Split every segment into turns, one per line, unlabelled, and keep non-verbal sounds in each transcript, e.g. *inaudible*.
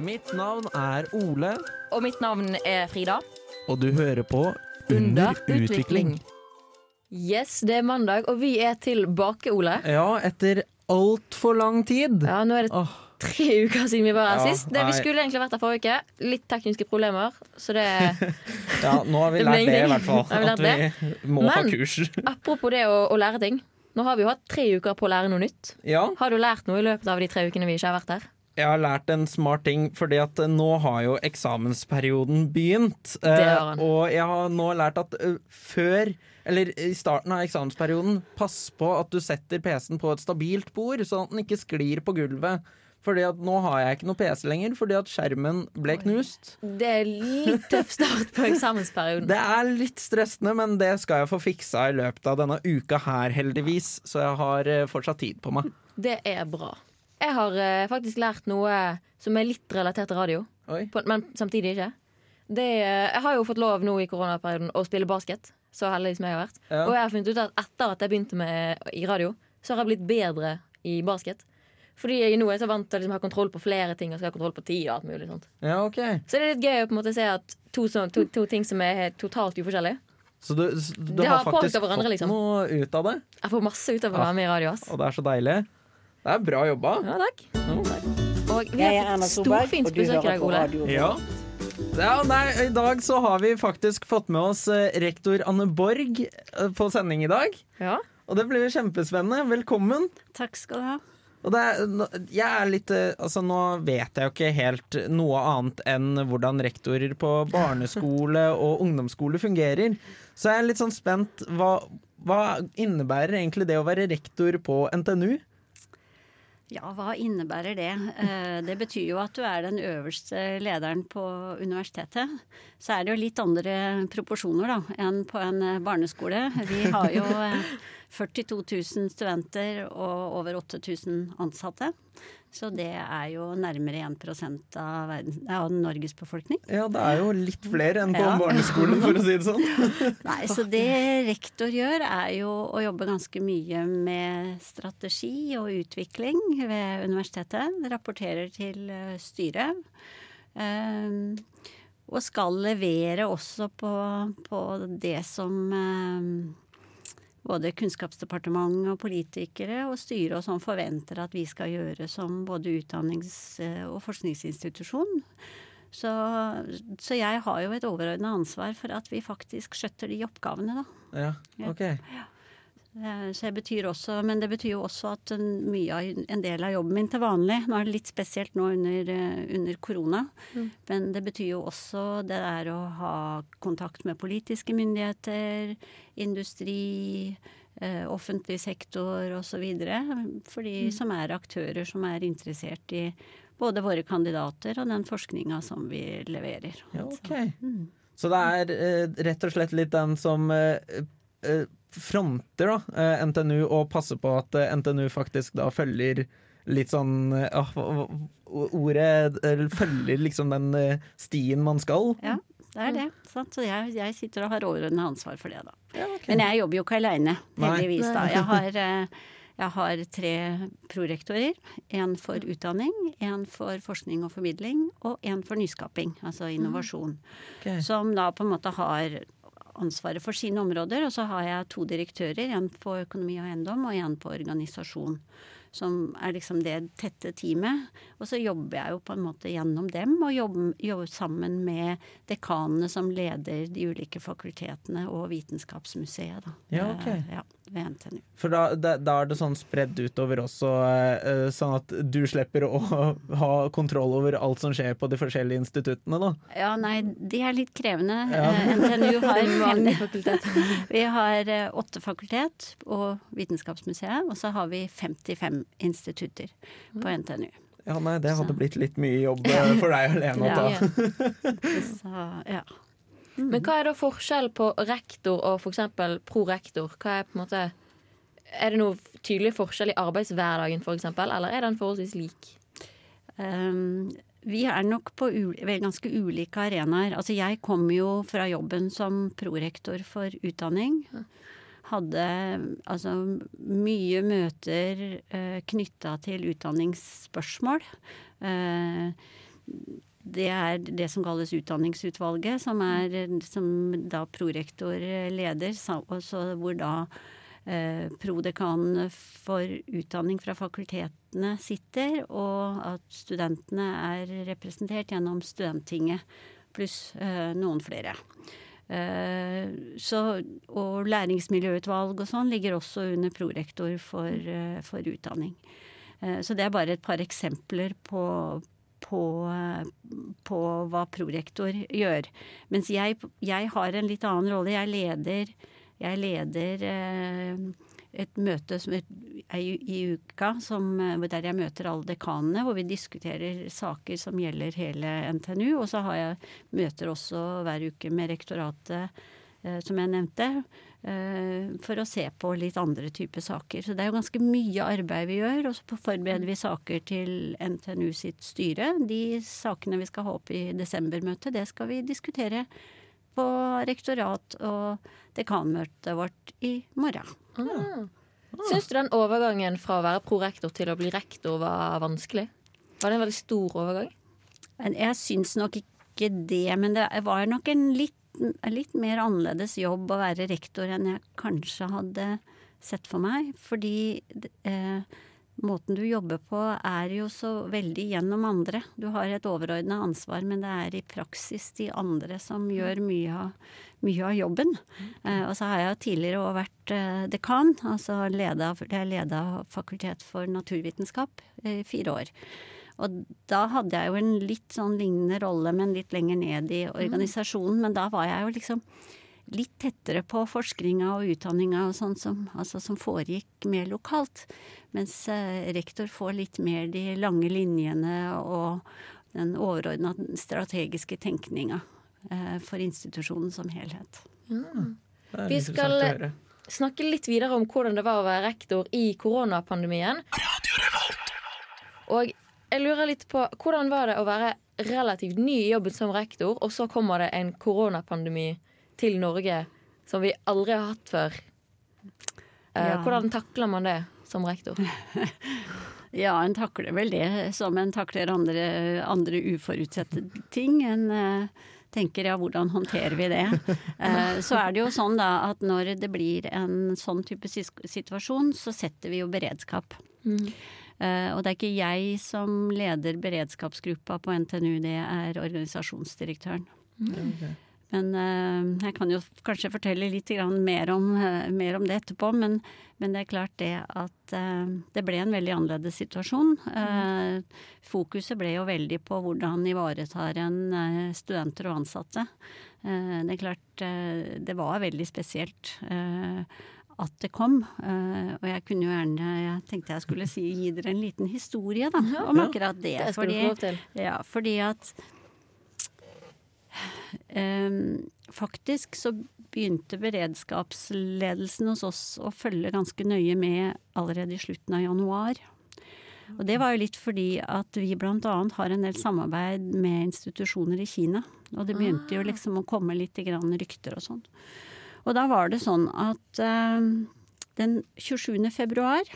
Mitt navn er Ole,
Og mitt navn er Frida.
og du hører på Under utvikling.
Yes, det er mandag, og vi er tilbake, Ole.
Ja, etter altfor lang tid.
Ja, Nå er det
Åh,
tre uker siden vi var her
Ja,
sist. Det, vi skulle egentlig vært her forrige uke. Litt tekniske problemer, så det *laughs*
ja, nå har vi lært det, i hvert fall. At vi det. Må ha
Men-
kurs. *laughs*
Apropos det å, å lære ting. Nå har vi jo hatt tre uker på å lære noe nytt.
Ja,
Har du lært noe i løpet av de tre ukene vi ikke har vært her?
Jeg har lært en smart ting, fordi at eh, nå har jo eksamensperioden begynt. Eh, og jeg har nå lært at eh, før eller i starten av eksamensperioden, pass på at du setter PC-en på et stabilt bord, sånn at den ikke sklir på gulvet. Fordi at nå har jeg ikke noe PC lenger, fordi at skjermen ble knust.
Det er litt tøff start på eksamensperioden. *laughs*
Det er litt stressende, men det skal jeg få fiksa i løpet av denne uka her, heldigvis. Så jeg har fortsatt tid på meg.
Det er bra. Jeg har eh, faktisk lært noe som er litt relatert til radio, på, men samtidig ikke. Det, eh, jeg har jo fått lov nå i koronaperioden å spille basket. Så heldig som jeg har vært.
Ja.
Og jeg har funnet ut at etter at jeg begynte med i radio, så har jeg blitt bedre i basket. Fordi jeg nå er så vant til å liksom ha kontroll på flere ting og skal ha kontroll på tid. og alt mulig sånt
Ja, okay.
Så det er litt gøy å på en måte se at to, så, to, to ting som er totalt uforskjellige.
Så du, du har
har
faktisk fått
liksom.
noe ut av det?
Jeg får masse ut av å være med i radio. ass
Og det er så deilig. Det er bra jobba.
Ja, takk. Og vi
Jeg er
har fått storfint
og
besøk i dag, Ole.
Ja. Ja, nei, I dag så har vi faktisk fått med oss eh, rektor Anne Borg eh, på sending i dag.
Ja.
Og det blir kjempespennende. Velkommen.
Takk skal du ha.
Og det er, jeg er litt eh, Altså, nå vet jeg jo ikke helt noe annet enn hvordan rektorer på barneskole og ungdomsskole fungerer. Så jeg er litt sånn spent. Hva, hva innebærer egentlig det å være rektor på NTNU?
Ja, hva innebærer det? Eh, Det betyr jo at du er den øverste lederen på universitetet. Så er det jo litt andre proporsjoner da, enn på en eh, barneskole. Vi har jo eh, 42 000 studenter og over 8000 ansatte. Så det er jo nærmere 1 av, verden, av Norges befolkning.
Ja, det er jo litt flere enn på
Ja.
barneskolen, for å si det sånn. *laughs*
Nei, så det rektor gjør er jo å jobbe ganske mye med strategi og utvikling ved universitetet. Rapporterer til eh, styret. Um, og skal levere også på, på det som eh, både Kunnskapsdepartementet og politikere og styret og sånn forventer at vi skal gjøre som både utdannings- og forskningsinstitusjon. Så, så jeg har jo et overordna ansvar for at vi faktisk skjøtter de oppgavene, da.
Ja,
Ja.
ok.
Eh, Så det betyr også, men det betyr jo også at en, mye av, en del av jobben min til vanlig Nå er det litt spesielt nå under, eh, under korona, men det betyr jo også det der å ha kontakt med politiske myndigheter, industri, eh, offentlig sektor osv. For de som er aktører som er interessert i både våre kandidater og den forskninga som vi leverer.
Ja, ok.
Mm.
Så det er eh, rett og slett litt den som eh, eh, fronter da, eh, NTNU og passer på at eh, NTNU faktisk da følger litt sånn eh, ah, Ordet følger liksom den stien man skal.
Ja, det er det. Sant? Så jeg, jeg sitter og har overordnet ansvar for det, da.
Ja, okay.
Men jeg jobber jo ikke aleine, heldigvis. da. Jeg har, jeg har tre prorektorer. En for utdanning, en for forskning og formidling, og en for nyskaping, altså innovasjon.
Okay.
Som da på en måte har ansvaret for sine områder. Og så har jeg to direktører, en på økonomi og eiendom og en på organisasjon. Som er liksom det tette teamet. Og så jobber jeg jo på en måte gjennom dem, og jobber, jobber sammen med dekanene som leder de ulike fakultetene og Vitenskapsmuseet, da.
Ja, ok.
Eh, Ja, ved NTNU.
For da, da, da er det sånn spredd utover også, eh, sånn at du slipper å *laughs* ha kontroll over alt som skjer på de forskjellige instituttene, da.
Ja, nei, det er litt krevende.
Ja.
Eh, NTNU *laughs* har fem,
fakultet. *laughs*
Vi har eh, åtte fakultet og Vitenskapsmuseet, og så har vi 55 institutter på NTNU.
Ja, nei, det hadde
Så.
blitt litt mye jobb for deg alene å ta.
Ja.
Så, ja.
Men hva er da forskjell på rektor og f.eks. prorektor? Hva er på en måte Er det noen tydelig forskjell i arbeidshverdagen f.eks., eller er den forholdsvis lik?
Um, vi er nok på vel, ganske ulike arenaer. Altså jeg kom jo fra jobben som prorektor for utdanning. Hadde altså mye møter uh, knytta til utdanningsspørsmål. Eh, det er det som kalles Utdanningsutvalget, som er som da prorektor leder, hvor da eh, prodekanen for utdanning fra fakultetene sitter, og at studentene er representert gjennom Studenttinget pluss eh, noen flere. Eh, så, og læringsmiljøutvalg og sånn ligger også under prorektor for, eh, for utdanning. Eh, så det er bare et par eksempler på, på, på hva prorektor gjør. Mens jeg, jeg, har en litt annen rolle. Jeg leder, jeg leder et møte som i uka som, der jeg møter alle dekanene, hvor vi diskuterer saker som gjelder hele NTNU. Og så har jeg møter også hver uke med rektoratet, eh, som jeg nevnte, eh, for å se på litt andre typer saker. Så det er jo ganske mye arbeid vi gjør. Og så forbereder vi saker til NTNU sitt styre. De sakene vi skal ha opp i desembermøtet, det skal vi diskutere på rektorat og dekanmøtet vårt i morgen.
Ah. Syns du den overgangen fra å være prorektor til å bli rektor var vanskelig? Var det en veldig stor overgang?
Jeg syns nok ikke det, men det var nok en litt, litt mer annerledes jobb å være rektor enn jeg kanskje hadde sett for meg. Fordi eh, måten du jobber på er jo så veldig gjennom andre. Du har et overordna ansvar, men det er i praksis de andre som gjør mye av, mye av jobben. Eh, og så har jeg tidligere òg vært eh, dekan, altså leda, jeg leda Fakultet for naturvitenskap i fire år. Og da hadde jeg jo en litt sånn lignende rolle, men litt lenger ned i organisasjonen. Men da var jeg jo liksom litt tettere på forskninga og utdanninga og sånn som, altså som, foregikk mer lokalt. Mens eh, rektor får litt mer de lange linjene og den overordna strategiske tenkninga eh, for institusjonen som helhet.
Mm. Vi skal snakke litt videre om hvordan det var å være rektor i koronapandemien. Og jeg lurer litt på hvordan var det å være relativt ny i jobben som rektor, og så kommer det en koronapandemi til Norge som vi aldri har hatt før. Eh, ja. Hvordan takler man det som rektor? *laughs*
ja, en takler vel det som en takler andre, andre uforutsette ting. En uh, tenker ja, hvordan håndterer vi det? Uh, *laughs* så er det jo sånn da at når det blir en sånn type situasjon, så setter vi jo beredskap. Mm. Uh, og det er ikke jeg som leder beredskapsgruppa på NTNU, det er organisasjonsdirektøren. Mm. Okay. Men uh, jeg kan jo kanskje fortelle litt mer om, uh, mer, om, det etterpå. Men, men, det er klart det at det ble en veldig annerledes situasjon. Fokuset ble jo veldig på hvordan ivaretar en studenter og ansatte. det er klart det var veldig spesielt at det kom. Uh, og jeg kunne jo gjerne Jeg tenkte jeg skulle si, gi dere en liten historie da, om akkurat det.
det fordi.
Ja, fordi at Um, faktisk så begynte beredskapsledelsen hos oss å følge ganske nøye med allerede i slutten av januar. Og det var jo litt fordi at vi bl.a. har en del samarbeid med institusjoner i Kina. Og det begynte jo ah. liksom å komme litt rykter og sånn. Og da var det sånn at uh, den 27. februar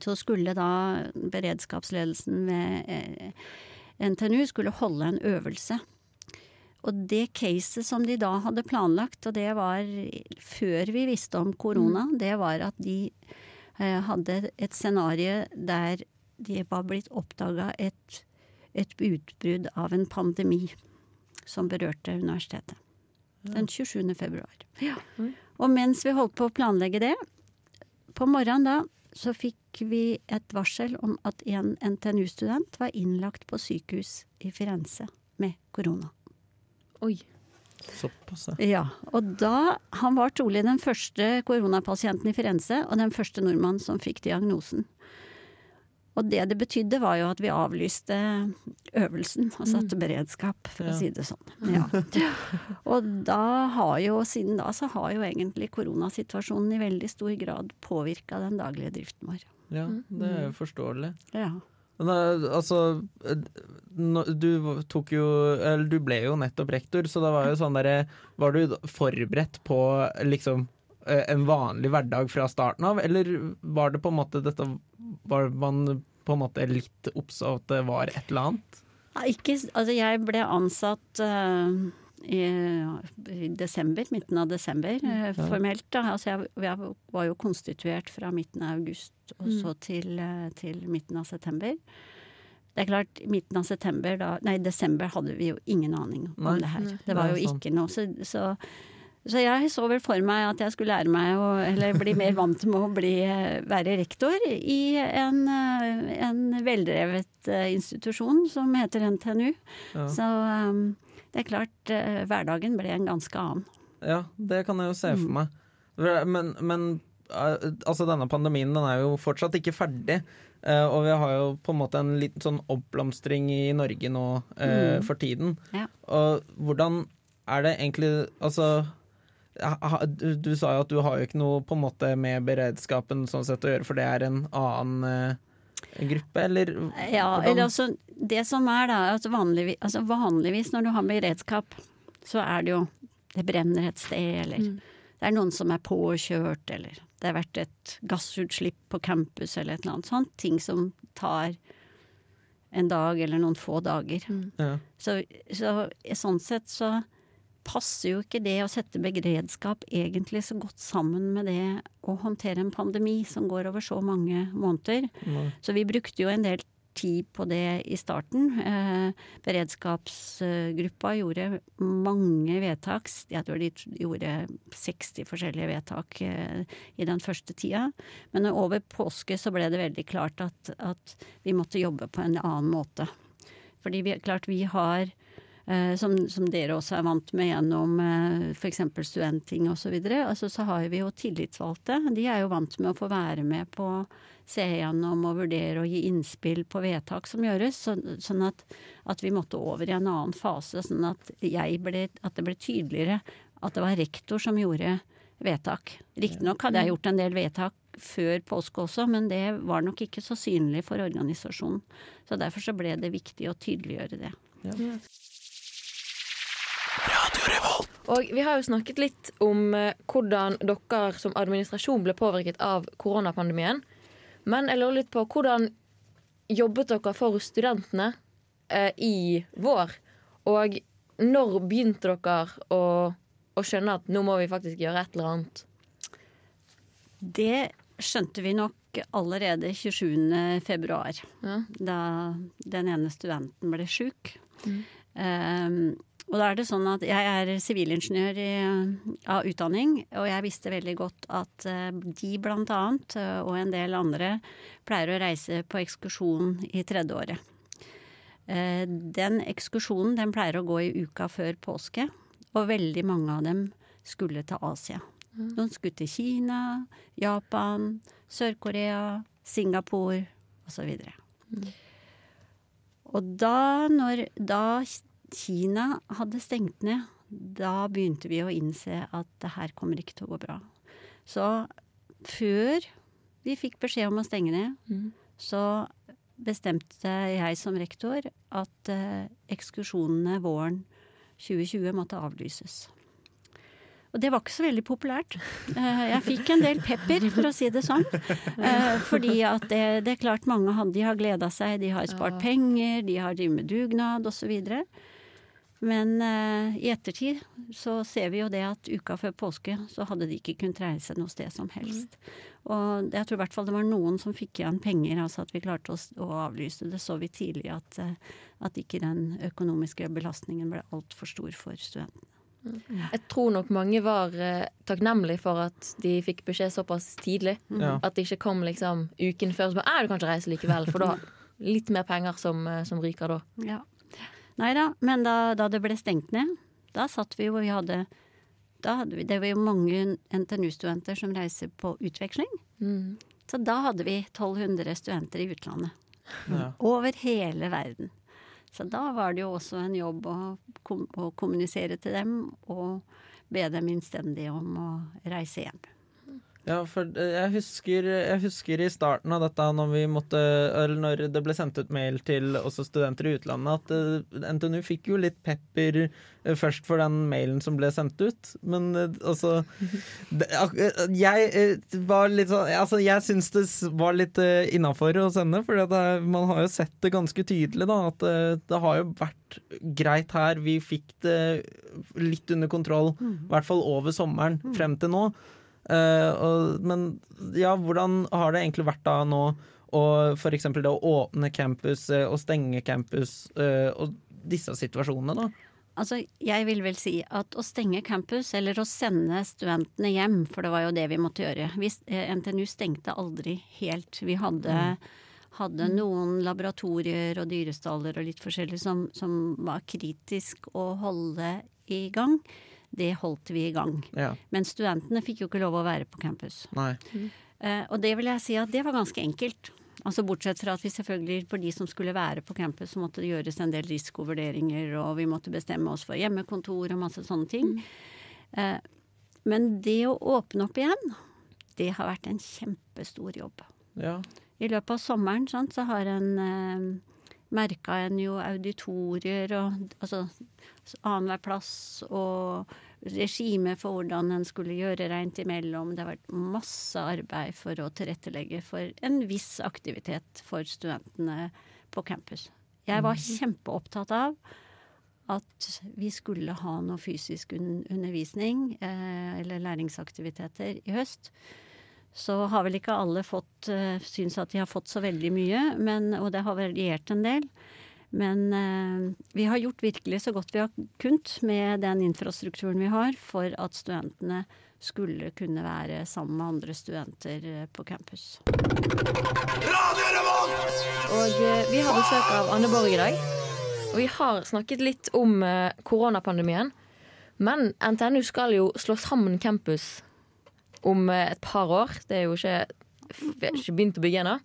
så skulle da beredskapsledelsen ved eh, NTNU skulle holde en øvelse og det caset som de da hadde planlagt, og det var før vi visste om korona, mm. det var at de eh, hadde et scenario der de var blitt oppdaga et, et utbrudd av en pandemi som berørte universitetet. Den 27. februar. Ja. Og mens vi holdt på å planlegge det, på morgenen da, så fikk vi et varsel om at en NTNU-student var innlagt på sykehus i Firenze med korona.
Oi.
Såpass,
ja. Og da Han var trolig den første koronapasienten i Firenze, og den første nordmannen som fikk diagnosen. Og det det betydde, var jo at vi avlyste øvelsen og satte mm. beredskap, for ja. å si det sånn. Ja. Og da har jo, siden da, så har jo egentlig koronasituasjonen i veldig stor grad påvirka den daglige driften vår.
Ja, det er jo forståelig.
Ja.
Men altså Du tok jo Eller du ble jo nettopp rektor, så da var jo sånn derre Var du forberedt på liksom eh, en vanlig hverdag fra starten av, eller var det på en måte dette Var man på en måte litt obs av at det var et eller annet?
Ikke, altså jeg ble ansatt uh, i, i, desember, midten av desember, uh, formelt. Da. Altså jeg, jeg, var jo konstituert fra midten av august og så mm. til, uh, til, midten av september. Det er klart, midten av september, da, nei, desember hadde vi jo ingen aning om nei, det her. Det var jo ikke noe. Så, så så jeg så vel for meg at jeg skulle lære meg å Eller bli mer vant med å bli, være rektor i en, en veldrevet eh, institusjon som heter NTNU. Ja. Så um, det er klart, hverdagen ble en ganske annen.
Ja, det kan jeg jo se for mm. meg. Men, men altså denne pandemien den er jo fortsatt ikke ferdig. Og vi har jo på en måte en liten sånn oppblomstring i Norge nå mm. for tiden. Ja. Og hvordan er det egentlig Altså du, sa jo at du har jo ikke noe på en måte med beredskapen sånn sett å gjøre, for det er en annen uh, gruppe, eller?
Ja, eller altså det som er da, altså vanligvis, altså vanligvis, når du har beredskap, så er det jo Det brenner et sted, eller mm. det er noen som er påkjørt, eller det har vært et gassutslipp på campus, eller et eller annet sånt. Ting som tar en dag eller noen få dager. Mm. Ja. Så, så sånn sett så passer jo ikke det å sette beredskap egentlig så godt sammen med det å håndtere en pandemi som går over så mange måneder. Nei. Så vi brukte jo en del tid på det i starten. Eh, beredskapsgruppa gjorde mange vedtak. Jeg tror de gjorde 60 forskjellige vedtak eh, i den første tida. Men over påske så ble det veldig klart at, at vi måtte jobbe på en annen måte. Fordi vi, klart vi har som, som, dere også er vant med gjennom eh, f.eks. studenting osv. Så, videre. altså, så har vi jo tillitsvalgte. De er jo vant med å få være med på å se gjennom og vurdere og gi innspill på vedtak som gjøres. Så, sånn at, at, vi måtte over i en annen fase, sånn at, ble, at det ble tydeligere at det var rektor som gjorde vedtak. Riktignok hadde jeg gjort en del vedtak før påske også, men det var nok ikke så synlig for organisasjonen. Så derfor så ble det viktig å tydeliggjøre det. Ja.
Og vi har jo snakket litt om eh, hvordan dere som administrasjon ble påvirket av koronapandemien. Men jeg lurer litt på hvordan jobbet dere for studentene eh, i vår? Og når begynte dere å, å, skjønne at nå må vi faktisk gjøre et eller annet?
Det skjønte vi nok allerede 27. februar, ja. da den ene studenten ble sjuk. Mm. Um, og da er det sånn at jeg er sivilingeniør av utdanning, og jeg visste veldig godt at eh, de blant annet, eh, og en del andre, pleier å reise på ekskursjon i tredjeåret. Eh, den ekskursjonen den pleier å gå i uka før påske, og veldig mange av dem skulle til Asia. Mm. Noen skulle til Kina, Japan, Sør-Korea, Singapore osv. Mm. Og da, når, da Kina hadde stengt ned, da begynte vi å innse at det her kommer ikke til å gå bra. Så før vi fikk beskjed om å stenge ned, mm. så bestemte jeg som rektor at eh, ekskursjonene våren 2020 måtte avlyses. Og det var ikke så veldig populært. Eh, jeg fikk en del pepper, for å si det sånn. Eh, fordi at det, det er klart mange de har gleda seg, de har spart penger, de har drevet med dugnad osv. Men eh, i ettertid så ser vi jo det at uka før påske så hadde de ikke kunnet reise noe sted som helst. Mm. Og jeg tror i hvert fall det var noen som fikk igjen penger, altså at vi klarte å, å avlyse. Det så vi tidlig at, uh, at ikke den økonomiske belastningen ble altfor stor for studentene.
Mm. Jeg tror nok mange var eh, takknemlige for at de fikk beskjed såpass tidlig. Mm. At det ikke kom liksom uken før så bare, du kan ikke reise likevel, for da litt mer penger som, som ryker da.
Ja. Nei da, men da, da, det ble stengt ned, da satt vi jo og vi hadde, hadde vi, Det var jo mange NTNU-studenter som reiser på utveksling. Mm. Så da hadde vi 1200 studenter i utlandet. Ja. Over hele verden. Så da var det jo også en jobb å, kom, å kommunisere til dem og be dem innstendig om å reise hjem.
Ja, for eh, jeg husker, jeg husker, i starten av dette, når, vi måtte, når det ble sendt ut mail til også studenter i utlandet, at eh, NTNU fikk jo litt pepper uh, først for den mailen som ble sendt ut. Men altså Jeg var litt sånn Altså, jeg syns det var litt innafor å sende, for man har jo sett det ganske tydelig, da. At det har jo vært greit her. Vi fikk det litt under kontroll, mm. i hvert fall over sommeren, mm. frem til nå. Uh, og, men ja, hvordan har det egentlig vært da nå å f.eks. det å åpne campus uh, og stenge campus uh, og disse situasjonene, da?
Altså, jeg vil vel si at å stenge campus, eller å sende studentene hjem, for det var jo det vi måtte gjøre vi, NTNU stengte aldri helt. Vi hadde, mm. hadde noen laboratorier og dyrestaller og litt forskjellig som, som var kritisk å holde i gang det holdt vi i gang. Ja. Men studentene fikk jo ikke lov å være på campus. Mm. Uh, og det vil jeg si at det var ganske enkelt. Altså Bortsett fra at vi selvfølgelig for de som skulle være på campus, så måtte det gjøres en del risikovurderinger, og vi måtte bestemme oss for hjemmekontor og masse sånne ting. Mm. Uh, men det å åpne opp igjen, det har vært en kjempestor jobb. Ja. I løpet av sommeren sant, så har en uh, merka en jo auditorier og altså annenhver plass og regime for hvordan en skulle gjøre reint imellom. Det har vært masse arbeid for å tilrettelegge for en viss aktivitet for studentene på campus. Jeg var mhm. kjempeopptatt av at vi skulle ha noe fysisk undervisning eh, eller læringsaktiviteter i høst så har vel ikke alle fått uh, syns at de har fått så veldig mye, men, og det har variert en del. Men uh, vi har gjort virkelig så godt vi har kunnet med den infrastrukturen vi har, for at studentene skulle kunne være sammen med andre studenter uh, på campus.
Og vi har besøk av Anne Borg i dag. Og vi har snakket litt om koronapandemien. Men NTNU skal jo slå sammen campus om eh, et par år. Det er jo ikke, ikke begynt å bygge ennå.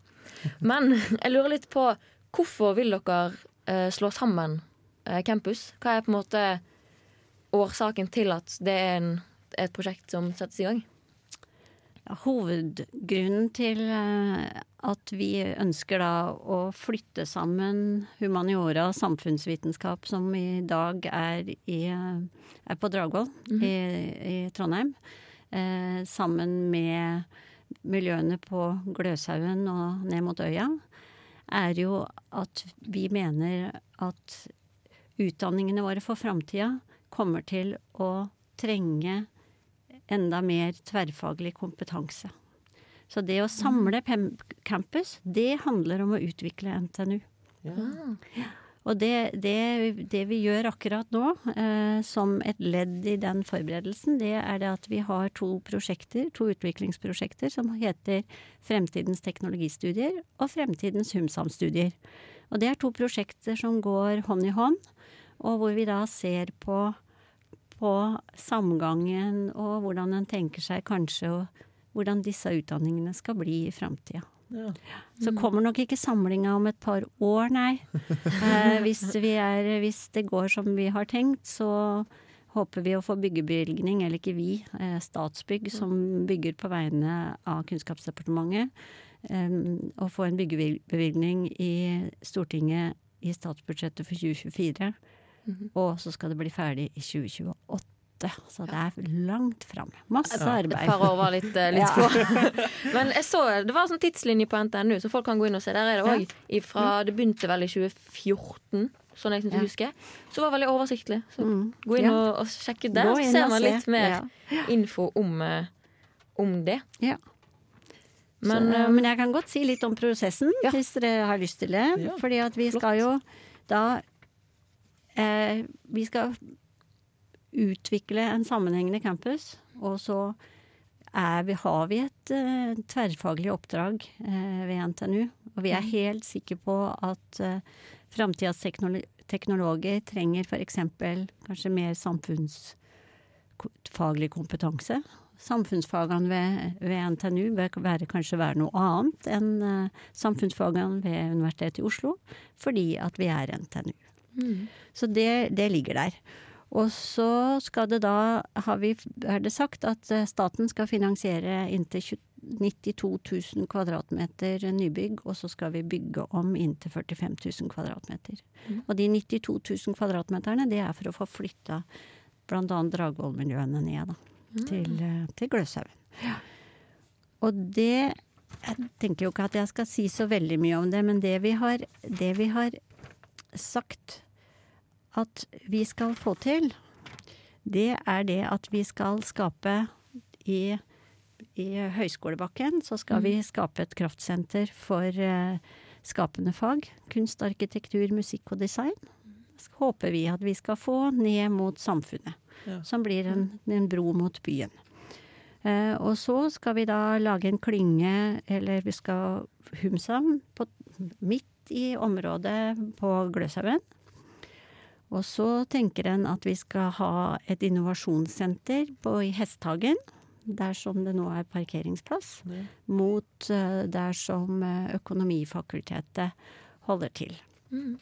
Men *laughs* jeg lurer litt på hvorfor vil dere uh, slå sammen uh, campus? Hva er på en måte årsaken til at det er en, et prosjekt som settes i gang?
Hovedgrunnen til at vi ønsker da å flytte sammen humaniora og samfunnsvitenskap, som i dag er, i, er på Dragvoll mm -hmm. i, i Trondheim, eh, sammen med miljøene på Gløshaugen og ned mot øya, er jo at vi mener at utdanningene våre for framtida kommer til å trenge enda mer tverrfaglig kompetanse. Så det å samle campus, det handler om å utvikle NTNU. Ja. Og det, det, det, vi gjør akkurat nå, eh, som et ledd i den forberedelsen, det er det at vi har to prosjekter, to utviklingsprosjekter som heter Fremtidens teknologistudier og Fremtidens Humsam-studier. Og det er to prosjekter som går hånd i hånd, og hvor vi da ser på, på samgangen og hvordan en tenker seg kanskje og hvordan disse utdanningene skal bli i framtida. Ja. Så kommer nok ikke samlinga om et par år, nei. *laughs* Eh, hvis, er, hvis, det går som vi har tenkt, så håper vi å få byggebevilgning, eller ikke vi, eh, Statsbygg, som bygger på vegne av Kunnskapsdepartementet, eh, å få en byggebevilgning i Stortinget i statsbudsjettet for 2024. Mm -hmm. Og så skal det bli ferdig i 2028 åtte, så det er langt fram. Masse arbeid.
Et par år var litt, eh, litt få. *laughs* Men jeg så, det var en sånn tidslinje på NTNU, så folk kan gå inn og se. Der er det òg mm. Det begynte vel i 2014. Sånn jeg synes jeg husker. Så var det veldig oversiktlig. Så mm. gå inn og, og sjekke der, så ser man litt mer info om, uh, om det. Ja.
Men, så, uh, men, jeg kan godt si litt om prosessen, ja. hvis dere har lyst til det. Ja, Fordi at vi Flott. skal jo da eh, Vi skal utvikle en sammenhengende campus. Og så vi, har vi et uh, tverrfaglig oppdrag uh, ved NTNU. Og vi er mm. helt sikre på at uh, framtidas teknolo teknologer trenger f.eks. kanskje mer samfunnsfaglig kompetanse. Samfunnsfagene ved, ved, NTNU bør være, kanskje være noe annet enn uh, samfunnsfagene ved Universitetet i Oslo, fordi at vi er NTNU. Mm. Så det, det ligger der. Og så skal det da, har vi, er det sagt, at eh, staten skal finansiere inntil 92 000 kvadratmeter nybygg, og så skal vi bygge om inntil 45 000 kvadratmeter.
Mm.
Og de 92 000 kvadratmeterne, det er for å få flytta bl.a. Dragvoll-miljøene ned, da.
Mm.
Til, eh, til Gløshaugen. Og det Jeg tenker jo ikke at jeg skal si så veldig mye om det, men det vi har, det vi har sagt at vi skal få til, det er det at vi skal skape i, i Høyskolebakken så skal vi skape et kraftsenter for eh, skapende fag. Kunst, arkitektur, musikk og design. Så håper vi at vi skal få ned mot samfunnet.
Ja.
Som blir en, en bro mot byen. Eh, og så skal vi da lage en klynge, eller vi skal Humsam, på, midt i området på Gløshaugen. Og så tenker en at vi skal ha et innovasjonssenter på, i Hesthagen, der som det nå er parkeringsplass,
Ja.
mot eh, der som eh, Økonomifakultetet holder til.
Mm.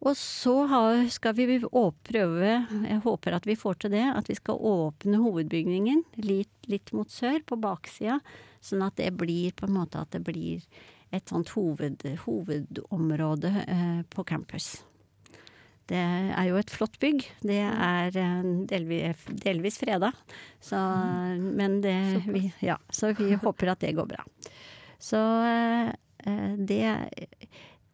Og så har, skal vi prøve, jeg håper at vi får til det, at vi skal åpne hovedbygningen litt, litt mot sør, på baksida, sånn at det blir på en måte at det blir et sånt hoved, hovedområde eh, på campus. Det er jo et flott bygg. Det er eh, delvis, delvis freda, så, men det, vi, ja, så vi *laughs* håper at det går bra. Så eh, det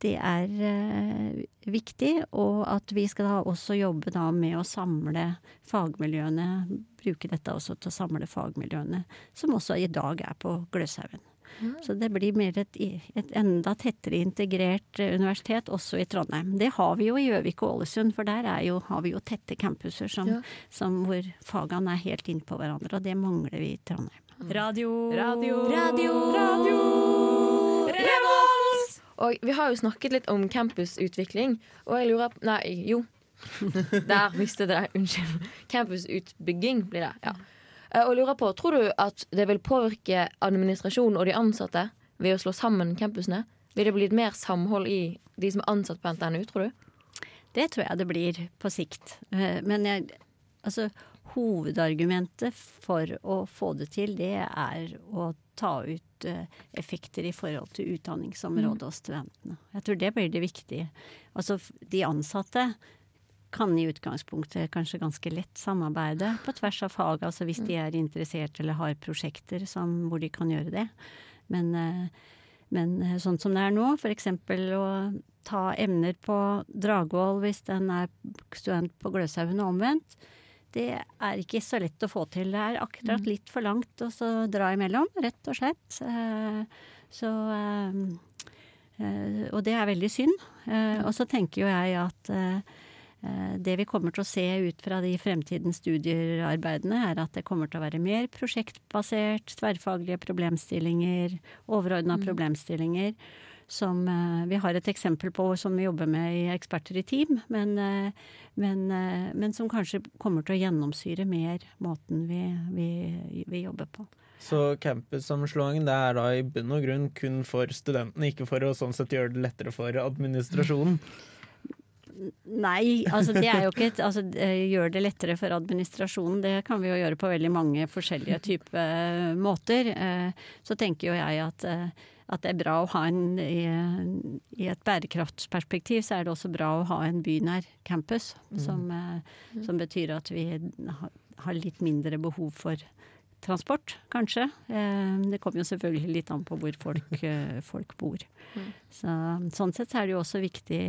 det er eh, viktig, og at vi skal da også jobbe da med å samle fagmiljøene. Bruke dette også til å samle fagmiljøene, som også i dag er på Gløshaugen. Så det blir mer et, et enda tettere integrert eh, universitet også i Trondheim. Det har vi jo i Gjøvik og Ålesund, for der er jo, har vi jo tette campuser som,
Ja.
som hvor fagene er helt innpå hverandre, og det mangler vi i Trondheim.
Radio.
Radio.
Radio.
Revolt! Og vi har jo snakket litt om campusutvikling, og jeg lurer på Nei, jo. *laughs* Der mistet jeg det. Unnskyld. Campusutbygging blir det. ja. Eh, Og lurer på, Tror du at det vil påvirke administrasjonen og de ansatte ved å slå sammen campusene? Vil det bli et mer samhold i de som er ansatt på NTNU, tror du?
Det tror jeg det blir på sikt. Eh, Men jeg, altså, hovedargumentet for å få det til, det er å ta ut eh, effekter i forhold til utdanningsområdet og studentene. Jeg tror det blir det viktige. Altså, de ansatte kan i utgangspunktet kanskje ganske lett samarbeide på tvers av fag, altså hvis de er interessert eller har prosjekter som, hvor de kan gjøre det. Men, eh, men eh, sånn som det er nå, f.eks. å ta emner på Dragvoll hvis den er student på Gløshaugen og omvendt, det er ikke så lett å få til. Det er akkurat litt for langt å så dra imellom, rett og slett. Så eh, Og det er veldig synd. Og så tenker jo jeg at det vi kommer til å se ut fra de fremtidens studiearbeidene, er at det kommer til å være mer prosjektbasert, tverrfaglige problemstillinger, overordna problemstillinger. Som eh, vi har et eksempel på som vi jobber med i Eksperter i team, men, eh, men, eh, men som kanskje kommer til å gjennomsyre mer måten vi, vi, vi jobber på.
Så campussammenslåingen det er da i bunn og grunn kun for studentene, ikke for å sånn sett gjøre det lettere for administrasjonen. *laughs*
Nei, altså det er jo ikke et altså, Gjør det lettere for administrasjonen, det kan vi jo gjøre på veldig mange forskjellige typer eh, måter. Eh, Så tenker jo jeg at, eh, at det er bra å ha en i, I et bærekraftsperspektiv så er det også bra å ha en bynær campus. Som, mm. som betyr at vi har litt mindre behov for transport, kanskje. Det kommer jo selvfølgelig litt an på hvor folk, folk bor. Så, sånn sett så er det jo også viktig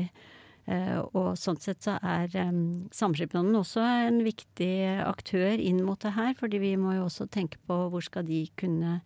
og sånn sett så er Samskipnaden også en viktig aktør inn mot det her, fordi vi må jo også tenke på hvor skal de kunne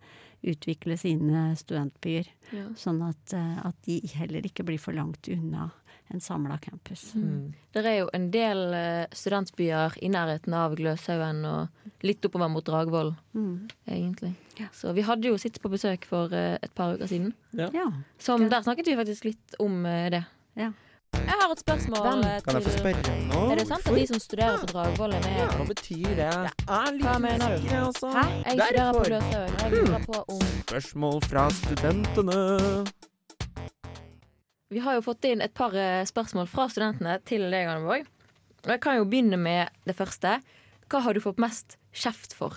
utvikle sine studentbyer.
Ja.
Sånn at, eh, at de heller ikke blir for langt unna en samla campus.
Mm.
Det er jo en del eh, studentbyer i nærheten av Gløshaugen og litt oppover mot Dragvoll,
Mm.
egentlig.
Ja.
Så vi hadde jo sitt på besøk for eh, et par uker siden.
Ja.
Som, der snakket vi faktisk litt om eh, det.
Ja.
Jeg har et spørsmål
Hvem?
til
Kan jeg få
spørre
spørre nå?
Er det sant at de som studerer på Dragvoll, er med?
Hva betyr det? Jeg er litt
Hva mener du?
usikker, altså.
Hæ? Jeg studerer på
Derfor.
Gløshaugen, og jeg lurer på om
Spørsmål fra studentene.
Vi har jo fått inn et par eh, spørsmål fra studentene til deg, Anneborg. Og jeg kan jo begynne med det første. Hva har du fått mest kjeft for?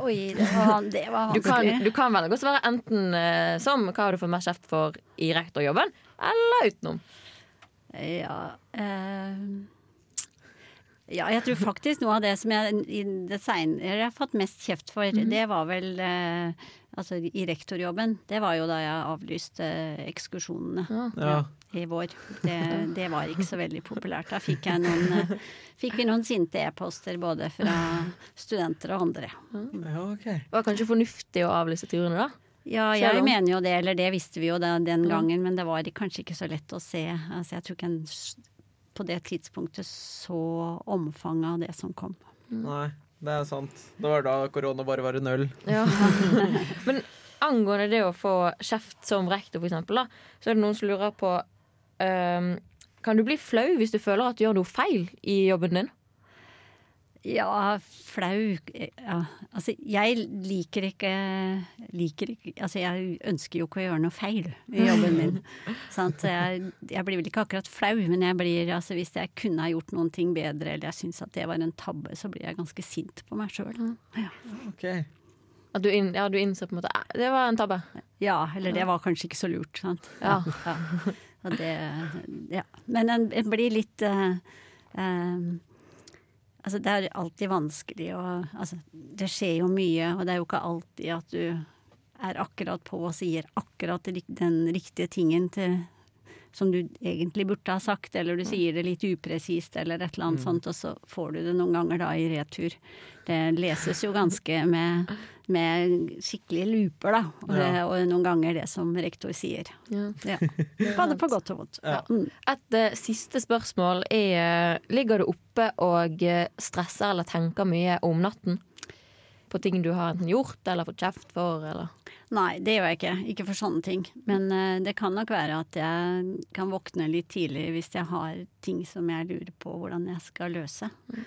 Oi, det var, det var
Du kan,
vanskelig.
du kan velge å svare enten eh, som hva har du fått mest kjeft for i rektorjobben, eller utenom.
Ja, eh, ja, jeg tror faktisk noe av det som jeg i det senere har fått mest kjeft for, det var vel eh, Altså i rektorjobben. Det var jo da jeg avlyste ekskursjonene
Ja.
i vår. Det, det var ikke så veldig populært. Da fikk, jeg noen, eh, fikk vi noen sinte e-poster både fra studenter og andre.
ja, okay.
Det var kanskje fornuftig å avlyse turene, da?
Ja, jeg mener jo det, eller det visste vi jo da, den gangen, men det var kanskje ikke så lett å se. Altså, jeg tror ikke en på det tidspunktet så omfanget av det som kom.
Nei, det er sant. Det var da korona bare var en øl.
Ja. *laughs* Men angående det å få kjeft som rektor, for eksempel, da, så er det noen som lurer på um, Kan du bli flau hvis du føler at du gjør noe feil i jobben din?
Ja, flau ja. Altså, jeg liker ikke, liker ikke Altså, jeg ønsker jo ikke å gjøre noe feil i jobben min. *laughs* Sant? Så jeg, jeg blir vel ikke akkurat flau, men jeg blir Altså, hvis jeg kunne ha gjort noen ting bedre, eller jeg syns at det var en tabbe, så blir jeg ganske sint på meg sjøl. Ja.
Ok.
At du, inn, ja, du innser på en måte «Eh, det var en tabbe.
ja, eller det var kanskje ikke så lurt, sant.
Ja.
Ja. Og det, ja. Men en, en blir litt uh, eh, Altså, det er alltid vanskelig å Altså, det skjer jo mye, og det er jo ikke alltid at du er akkurat på og sier akkurat den riktige tingen til som du egentlig burde ha sagt, eller du sier det litt upresist, eller et eller annet sånt, og så får du det noen ganger da i retur. Det leses jo ganske med, med skikkelige luper, da, og, ja. og noen ganger det som rektor sier.
Ja.
Ja. *laughs* Både på godt og vondt. Mm.
Et eh, siste spørsmål er Ligger du oppe og eh, stresser eller tenker mye om natten? På ting du har enten gjort eller fått kjeft for, eller
Nei, det gjør jeg ikke. Ikke for sånne ting. Men uh, det kan nok være at jeg kan våkne litt tidlig hvis jeg har ting som jeg lurer på hvordan jeg skal løse. Eh,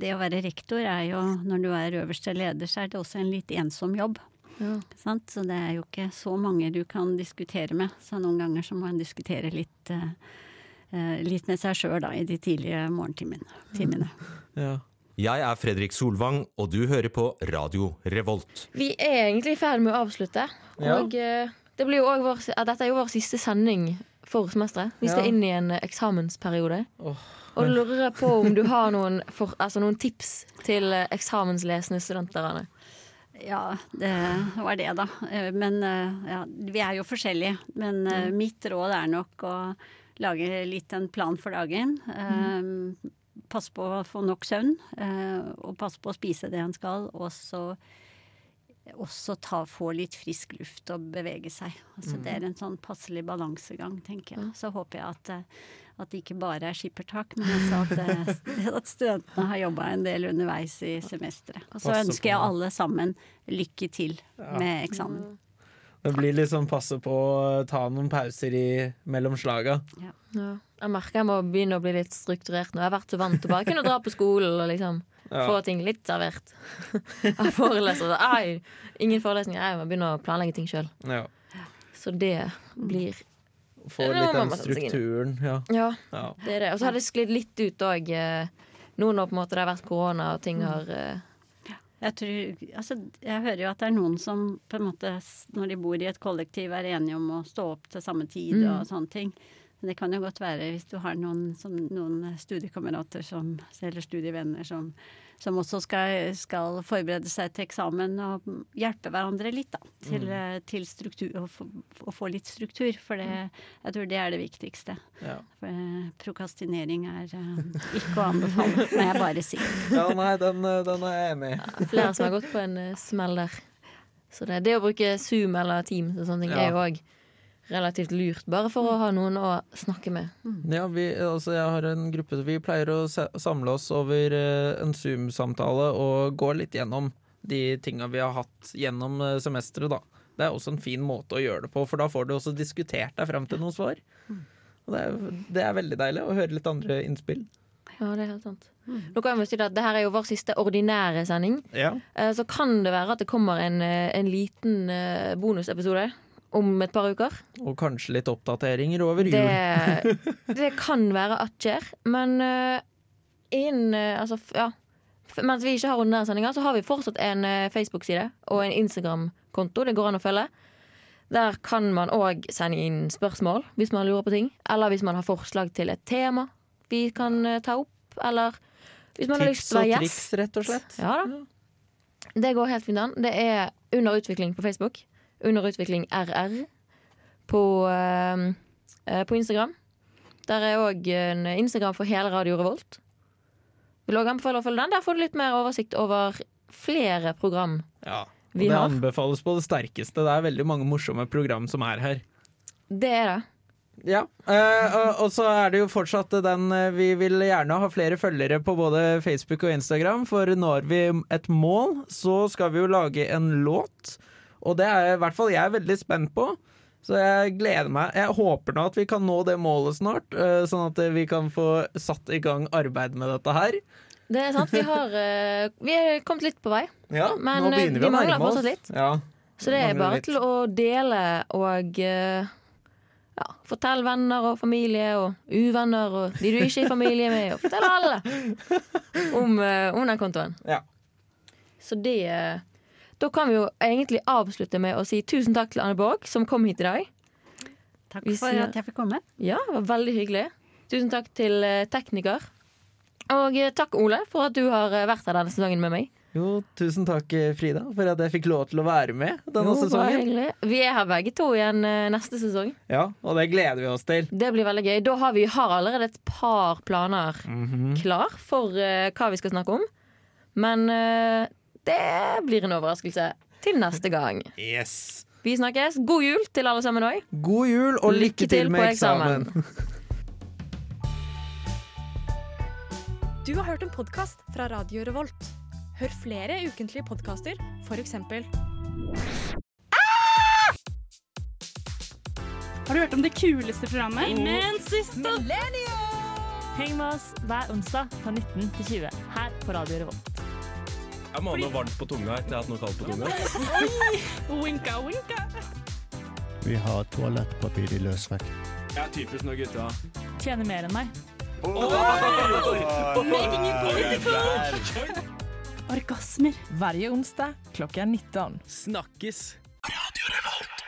det å være rektor er jo, når du er øverste leder, så er det også en litt ensom jobb.
Ja.
Sant? Så det er jo ikke så mange du kan diskutere med. Så noen ganger så må en diskutere litt, eh, eh, litt med seg sjøl i de tidlige morgentimene. timene.
Ja.
Jeg er Fredrik Solvang, og du hører på Radio Revolt.
Vi er egentlig i ferd med å avslutte. Og ja. det blir jo også vår, dette er jo vår siste sending for semesteret. Vi skal
Ja.
inn i en eh, eksamensperiode.
Åh.
Og lurer på om du har noen, for, altså noen tips til eh, eksamenslesende studenter.
Ja, det var det, da. Eh, Men eh, ja, vi er jo forskjellige. Men mm. mitt råd er nok å lage litt en plan for dagen. Eh, Pass på å få nok søvn, uh, og pass på å spise det en skal. Og så også ta, få litt frisk luft og bevege seg. Altså, Det er en sånn passelig balansegang, tenker jeg. Så håper jeg at, at det ikke bare er skippertak, men også at, eh, at studentene har jobba en del underveis i semesteret. Og så ønsker jeg alle sammen lykke til med eksamen.
Det blir liksom passe på å ta noen pauser i mellom slaga.
Ja. Jeg merker jeg må begynne å bli litt strukturert nå. Jeg har vært så vant til bare kunne dra på skolen og liksom *laughs*
Ja.
få ting litt servert. *laughs* Jeg foreleser og Ai, ingen forelesninger. Jeg må begynne å planlegge ting sjøl.
Ja.
Så det blir
Få
Ja,
litt den strukturen. Ja.
Ja,
ja.
det er det. Og så har det sklidd litt ut òg. Nå når på en måte det har vært korona og ting har eh,
Jeg, tror, altså, jeg hører jo at det er noen som på en måte, når de bor i et kollektiv, er enige om å stå opp til samme tid
Mm.
og sånne ting. Men det kan jo godt være hvis du har noen, som, noen studiekamerater som, eller studievenner som, som også skal, skal forberede seg til eksamen og hjelpe hverandre litt, da. Til,
Mm.
eh, til struktur, å få, å få litt struktur. For det,
Mm.
jeg tror det er det viktigste.
Ja.
For eh, prokastinering er eh, ikke å anbefale, *laughs* må jeg bare si.
ja, nei, den, eh, den er jeg enig i.
flere som har gått på en uh, smell der. Så det, det å bruke Zoom eller Teams og sånne ting
Ja.
er jo òg relativt lurt, bare for å ha noen å snakke med.
Ja, vi, altså jeg har en gruppe Vi pleier å samle oss over eh, en Zoom-samtale og gå litt gjennom de tinga vi har hatt gjennom eh, semesteret, da. Det er også en fin måte å gjøre det på, for da får du også diskutert deg frem til noen svar. Og det er, det er veldig deilig å høre litt andre innspill.
Ja, det er helt sant. Nå kan vi si at det her er jo vår siste ordinære sending.
Ja.
Eh, Så kan det være at det kommer en, en liten bonusepisode om et par uker.
Og kanskje litt oppdateringer over jul.
Det, *laughs* *laughs* det kan være at skjer, men uh, innen uh, Altså, ja. Mens vi ikke har ordinære så har vi fortsatt en uh, Facebook-side og en Instagram-konto det går an å følge. Der kan man òg sende inn spørsmål hvis man lurer på ting. Eller hvis man har forslag til et tema vi kan uh, ta opp. Eller hvis man har lyst
Tips
til å
og triks, rett og slett.
Ja da. Det går helt fint an. Det er under utvikling på Facebook. Under utvikling RR på, eh, eh, på Instagram. Der er òg en Instagram for hele Radio Revolt. Vil også anbefale å følge den. Der får du litt mer oversikt over flere program
Ja. Og
vi
det
har.
anbefales på det sterkeste. Det er veldig mange morsomme program som er her.
Det er det.
Ja, eh, og, og så er det jo fortsatt den eh, Vi vil gjerne ha flere følgere på både Facebook og Instagram, for når vi et mål, så skal vi jo lage en låt. Og det er i hvert fall jeg er veldig spent på. Så jeg gleder meg. Jeg håper nå at vi kan nå det målet snart, eh, sånn at vi kan få satt i gang arbeid med dette her.
Det er sant. Vi *laughs* har eh, Vi har kommet litt på vei.
Ja,
Men,
nå
eh,
begynner
vi
vi å nærme oss.
litt.
Ja.
Så det er bare
litt.
til å dele og eh, ja, fortell venner og familie og uvenner og de du ikke er i familie med, og fortell alle *laughs* om, eh, om den kontoen.
Ja.
Så det eh, Da kan vi jo egentlig avslutte med å si tusen takk til Anne Borg, som kom hit i dag.
Takk for
sier-
at jeg fikk komme.
Ja, det var veldig hyggelig. Tusen takk til eh, tekniker. Og eh, takk, Ole, for at du har eh, vært her denne sesongen med meg.
Jo, tusen takk, Frida, for at jeg fikk lov til å være med denne
Jo,
sesongen.
hyggelig. Vi er her begge to igjen neste sesong.
Ja, og det gleder vi oss til.
Det blir veldig gøy. Da har vi har allerede et par planer
Mhm.
klar for uh, hva vi skal snakke om. Men eh, det blir en overraskelse til neste gang.
Yes.
Vi snakkes. God jul til alle sammen òg.
God jul og lykke, til med
på
eksamen. *laughs*
Du har hørt en podkast fra Radio Revolt. Hør flere ukentlige podkaster, f.eks.
Har du hørt om det kuleste programmet?
Men Millennium!
Heng med oss hver onsdag fra 19 til 20 her på Radio Revolt.
Jeg må ha noe varmt på tunga etter jeg har hatt noe kaldt på tunga.
Winka, winka.
Vi har toalettpapir i løsvekt.
Jeg er typisk når gutta.
Tjener mer enn meg. Making it political.
Orgasmer.
Hver onsdag klockan 19.
Snakkes!
Radio Revolt.